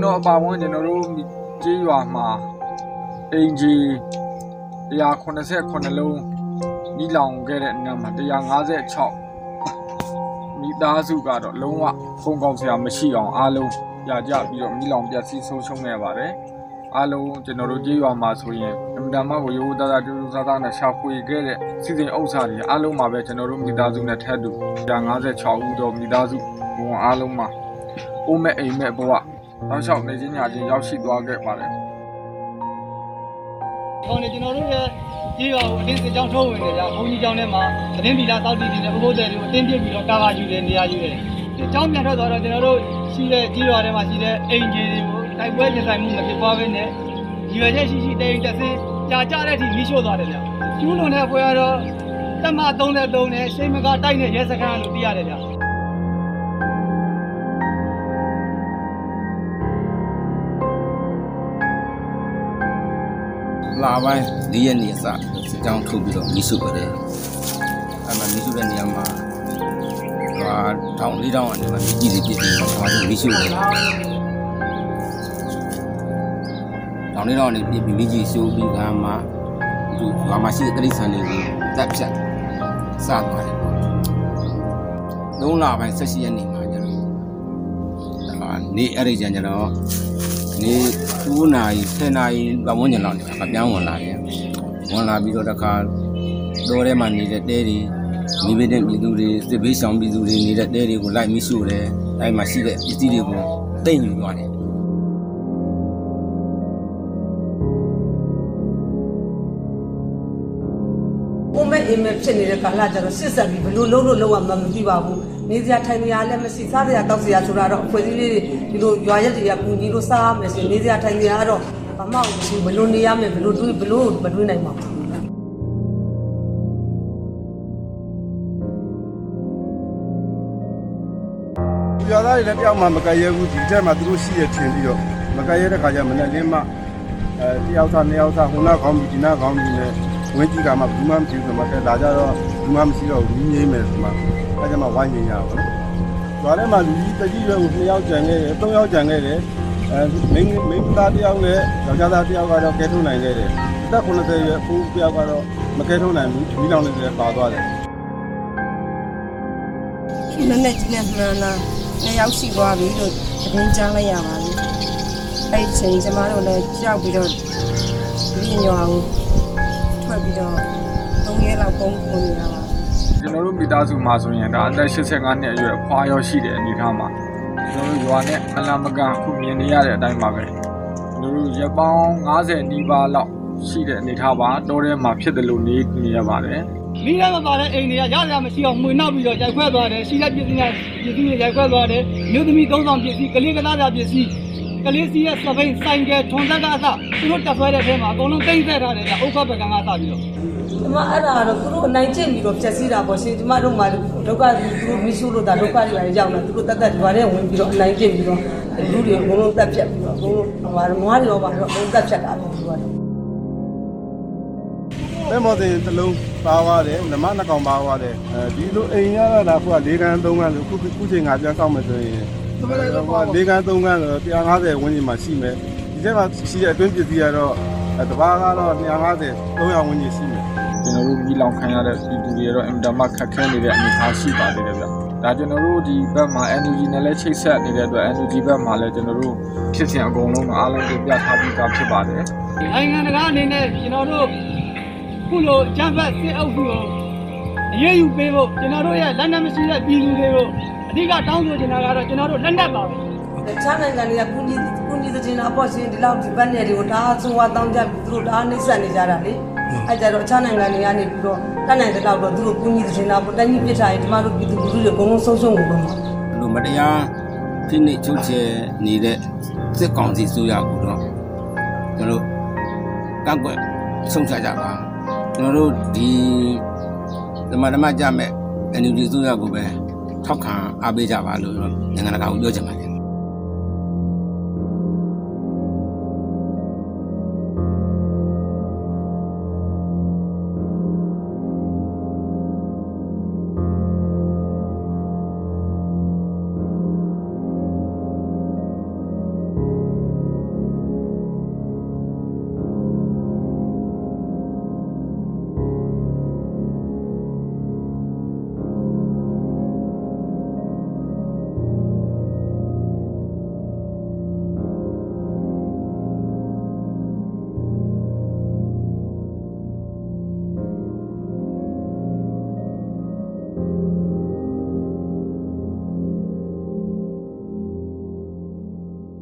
ကျွန်တော်အပါဝင်ကျွန်တော်တို့ကြေးရွာမှာအင်ဂျီ189လုံးမိလောင်ခဲ့တဲ့နာမှာ156မိသားစုကတော့လုံးဝဖုံကောက်စရာမရှိအောင်အားလုံးကြာကြပြီးတော့မိလောင်ပျက်စီးဆုံးရှုံးခဲ့ပါတယ်အားလုံးကျွန်တော်တို့ကြေးရွာမှာဆိုရင်အင်တာမကိုရိုးသားသားတူတူသားသားနဲ့ရှာဖွေခဲ့တဲ့စီစဉ်ဥစ္စာတွေအားလုံးမှာပဲကျွန်တော်တို့မိသားစုနဲ့ထပ်တူ156ဦးတော့မိသားစုဘုံအားလုံးမှာအိုးမဲ့အိမ်မဲ့ဘဝ တောက်လျှောက်နေချင်းညာချင်းရောက်ရှိသွားခဲ့ပါတယ်။ခေါင်းနေကျွန်တော်တို့ရဲ့ကြီးရောအတင်းစစ်ကြောင်းထုတ်ဝင်နေကြဘုန်းကြီးကျောင်းထဲမှာသတင်းပီလာတောက်တီနေတဲ့ဘုဘိုးတွေတွေကိုအတင်းပြစ်ပြီးတော့ကာကာယူတယ်နေရာယူတယ်။ဒီကျောင်းပြန်ထွက်သွားတော့ကျွန်တော်တို့ရှိတဲ့ကြီးရွာထဲမှာရှိတဲ့အိမ်ကြီးတွေကိုတိုက်ပွဲရင်ဆိုင်မှုမဖြစ်ပွားဘဲနဲ့ရွယ်ချက်ရှိရှိတိတ်တဆင်းကြာကြတဲ့အထိမိရှို့သွားတယ်ဗျ။ကျူးလွန်တဲ့ပွဲကတော့တမ33နဲ့ရှိမကတိုက်တဲ့ရဲစခန်းလို့သိရတယ်ဗျ။ လာပိုင်း၄ရက်နေအစစစ်ကြောင်းထုတ်ပြီးတော့မိစုပါတယ်အဲ့မှာမိစုတဲ့နေရာမှာဟာတောင်လေးတောင်အနေမှာမြကြီးတွေပြည့်ပြီးတော့ဘာလို့မိစုလဲတောင်လေးတောင်အနေပြည့်ပြီးမြကြီးရှိုးပြီးကမှသူဘာမှရှိတဲ့တိရစ္ဆာန်တွေကိုတက်ဖြတ်စသွားတယ်ပေါ့လုံးလာပိုင်း၁၈ရက်နေမှာကျတော့အာနေအဲ့ဒီကျန်ကျတော့ နေ9နာရီ10နာရီပတ်ဝန်းကျင်လောက်နေမှာပြောင်းဝင်လာတယ်ဝင်လာပြီးတော့တခါတော်ထဲမှာနေတဲ့တဲတွေမိဘတဲ့ပြည်သူတွေစစ်ဘေးဆောင်ပြည်သူတွေနေတဲ့တဲတွေကိုလိုက်မိရှို့တယ်အဲ့မှာရှိတဲ့ပစ္စည်းတွေကိုတိတ်ယူသွားတယ် အိမ်မဲ့ဖြစ်နေတဲ့ကာလကျတော့စစ်ဆက်ပြီးဘလို့လုံးလို့လုံးဝမမသိပါဘူးနေစရာထိုင်စရာလည်းမရှိစားစရာတောက်စရာဆိုတာတော့အဖွဲ့အစည်းလေးတွေဒီလိုရွာရက်တွေကကူညီလို့စားရမယ်ဆိုရင်နေစရာထိုင်စရာကတော့ဘာမှမရှိဘူးဘလို့နေရမယ်ဘလို့တွေးဘလို့မတွေးနိုင်ပါဘူးရွာသားတွေလည်းတယောက်မှမကရဲဘူးဒီတက်မှာသူတို့ရှိရထင်ပြီးတော့မကရဲတဲ့ခါကျမနဲ့လင်းမအဲတယောက်သားနှစ်ယောက်သားဟိုနာကောင်းပြီးဒီနာကောင်းပြီးနဲ့ ဝင်းကြီးကမှဘူးမှမကြည့်ဆိုမှတက်လာကြတော့ဘူးမှမရှိတော့ဘူးငြိမ့်မယ်ဆိုမှအဲကျမှဝိုင်းနေရပါတော့ရွာထဲမှာလူကြီးတကြီးရွယ်ကိုနှစ်ယောက်ကြံခဲ့တယ်သုံးယောက်ကြံခဲ့တယ်အဲမင်းမင်းသားတယောက်နဲ့ယောက်ျားသားတယောက်ကတော့ကဲထုတ်နိုင်ခဲ့တယ်အသက်80ရွယ်အဖိုးတယောက်ကတော့မကဲထုတ်နိုင်ဘူးမိလောင်နေတယ်ပါသွားတယ်နည်းနည်းကြီးနဲ့မှန်လားနှစ်ယောက်ရှိသွားပြီလို့သတင်းကြားလိုက်ရပါပြီအဲ့ဒီချိန်ကျမတို့လည်းကြောက်ပြီးတော့ပြင်းရွာကို ထွက်ပြီးတော့သုံးရက်လောက်ပုံပုံနေတာပါကျွန်တော်တို့မိသားစုမှာဆိုရင်ဒါအသက်85နှစ်အရွယ်အဖွားရောရှိတဲ့အနေအထားမှာကျွန်တော်တို့ရွာနဲ့အလံမကန်ခုမြင်နေရတဲ့အတိုင်းပါပဲကျွန်တော်တို့ရပောင်း90နီးပါးလောက်ရှိတဲ့အနေအထားပါတောထဲမှာဖြစ်တယ်လို့နေနေရပါတယ်မိရမပါတဲ့အိမ်တွေကရရမရှိအောင်မှွေနောက်ပြီးတော့ရိုက်ခွဲသွားတယ်ရှိတဲ့ပစ္စည်းနဲ့ပစ္စည်းတွေရိုက်ခွဲသွားတယ်မြို့သမီးသုံးဆောင်ပစ္စည်းကလေးကသားသားပစ္စည်း ကလေးစီးရဲ့စပိန်ဆိုင်ကယ်ထွန်သက်ကအစသူတို့တက်ဆွဲတဲ့အထဲမှာအကုန်လုံးတိမ့်ဆက်ထားတယ်ကဥက္ကပကံကစပြီးတော့ဒီမှာအဲ့ဒါကတော့သူတို့အနိုင်ကျင့်ပြီးတော့ဖြည့်ဆည်းတာပေါ့ရှင်ဒီမှာတို့မှဒုက္ခသူတို့မရှိလို့ဒါဒုက္ခတွေလည်းရောက်လာသူတို့တက်တက်ဒီမှာလည်းဝင်ပြီးတော့အနိုင်ကျင့်ပြီးတော့လူတွေအကုန်လုံးတက်ဖြတ်ပြီးတော့အကုန်လုံးဟိုမှာနွားတွေရောပါတော့အကုန်တက်ဖြတ်တာပဲသူကတော့ပဲမော်တင်တစ်လုံးပါသွားတယ်နမနှစ်ကောင်ပါသွားတယ်အဲဒီလိုအိမ်ရတာကခုက၄ခန်း၃ခန်းဆိုခုခုချိန်ကပြန်ဆောက်မယ်ဆိုရင် ဟိုက၄ခန်း၃ခန်းဆို150ဝန်းကျင်မှာရှိမယ်ဒီထဲမှာရှိတဲ့အတွင်းပစ္စည်းကတော့တဘာကတော့250 300ဝန်းကျင်ရှိမယ်ကျွန်တော်တို့မိလောင်ခံရတဲ့ပြည်သူတွေကတော့အင်တာမခက်ခဲနေတဲ့အနေအထားရှိပါသေးတယ်ဗျ။ဒါကျွန်တော်တို့ဒီဘက်မှာ NUG နဲ့လည်းချိတ်ဆက်နေတဲ့အတွက် NUG ဘက်မှာလည်းကျွန်တော်တို့ဖြစ်စဉ်အကုန်လုံးတော့အားလုံးပြပြထားပြီးသားဖြစ်ပါတယ်နိုင်ငံတကာအနေနဲ့ကျွန်တော်တို့ခုလိုဂျမ်ဘတ်စစ်အုပ်စုကို အရေးယူပေးဖို့ကျွန်တော်တို့ရဲ့လက်နက်မရှိတဲ့ပြည်သူတွေကိုအဓိကတောင်းဆိုချင်တာကတော့ကျွန်တော်တို့လက်နက်ပါပဲတခြားနိုင်ငံတွေကကုညီကုညီတဲ့ချင်းအပေါ်ရှင်ဒီလောက်ဒီဘက်နယ်တွေကိုဒါဆိုဝါတောင်းကြပြီးသူတို့ဒါနှိမ့်ဆက်နေကြတာလေအဲကြတော့တခြားနိုင်ငံတွေကနေပြီးတော့တတ်နိုင်တဲ့လောက်တော့သူတို့ကုညီတဲ့ချင်းအပေါ်တန်းကြီးပြစ်ထားရင်ဒီမှာတို့ပြည်သူလူထုတွေအကုန်လုံးဆုံးရှုံးကုန်တော့မှာလူမတရားဖိနှိပ်ချုပ်ချယ်နေတဲ့စစ်ကောင်စီဆိုရကူတော့ကျွန်တော်တို့ကန့်ကွက်ဆုံးဖြတ်ကြပါကျွန်တော်တို့ဒီ ဓမ္မဓမ္မကြမဲ့ NUG ဆိုရကိုပဲထောက်ခံအားပေးကြပါလို့နိုင်ငံတကာကိုပြောချင်ပါတယ်